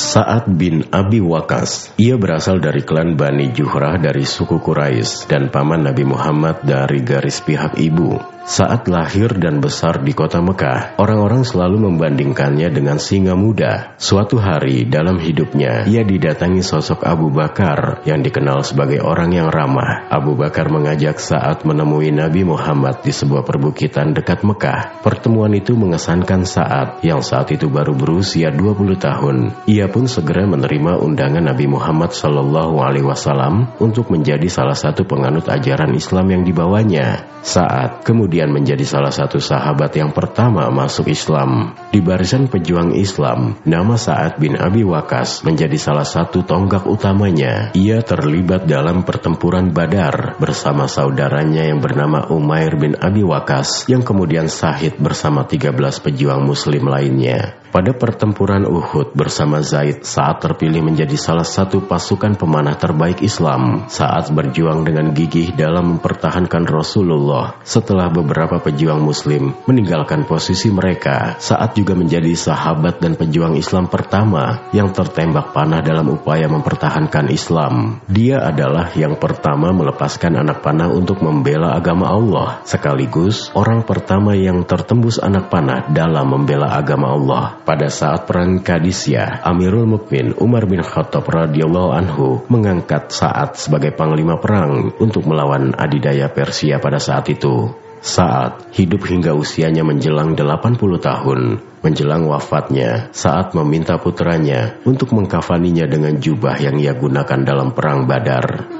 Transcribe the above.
Sa'ad bin Abi Wakas. Ia berasal dari klan Bani Juhrah dari suku Quraisy dan paman Nabi Muhammad dari garis pihak ibu. Saat lahir dan besar di kota Mekah, orang-orang selalu membandingkannya dengan singa muda. Suatu hari dalam hidupnya, ia didatangi sosok Abu Bakar yang dikenal sebagai orang yang ramah. Abu Bakar mengajak saat menemui Nabi Muhammad di sebuah perbukitan dekat Mekah. Pertemuan itu mengesankan saat yang saat itu baru berusia 20 tahun. Ia pun segera menerima undangan Nabi Muhammad Shallallahu Alaihi Wasallam untuk menjadi salah satu penganut ajaran Islam yang dibawanya. Saat kemudian menjadi salah satu sahabat yang pertama masuk Islam. Di barisan pejuang Islam, nama Sa'ad bin Abi Wakas menjadi salah satu tonggak utamanya. Ia terlibat dalam pertempuran Badar bersama saudaranya yang bernama Umair bin Abi Wakas yang kemudian sahid bersama 13 pejuang muslim lainnya. Pada pertempuran Uhud bersama Zaid saat terpilih menjadi salah satu pasukan pemanah terbaik Islam saat berjuang dengan gigih dalam mempertahankan Rasulullah setelah beberapa pejuang muslim meninggalkan posisi mereka saat juga menjadi sahabat dan pejuang Islam pertama yang tertembak panah dalam upaya mempertahankan Islam. Dia adalah yang pertama melepaskan anak panah untuk membela agama Allah sekaligus orang pertama yang tertembus anak panah dalam membela agama Allah. Pada saat perang Kadisya, Amirul Mukmin Umar bin Khattab radhiyallahu anhu mengangkat saat sebagai panglima perang untuk melawan adidaya Persia pada saat itu. Saat hidup hingga usianya menjelang 80 tahun, menjelang wafatnya, saat meminta putranya untuk mengkafaninya dengan jubah yang ia gunakan dalam perang Badar.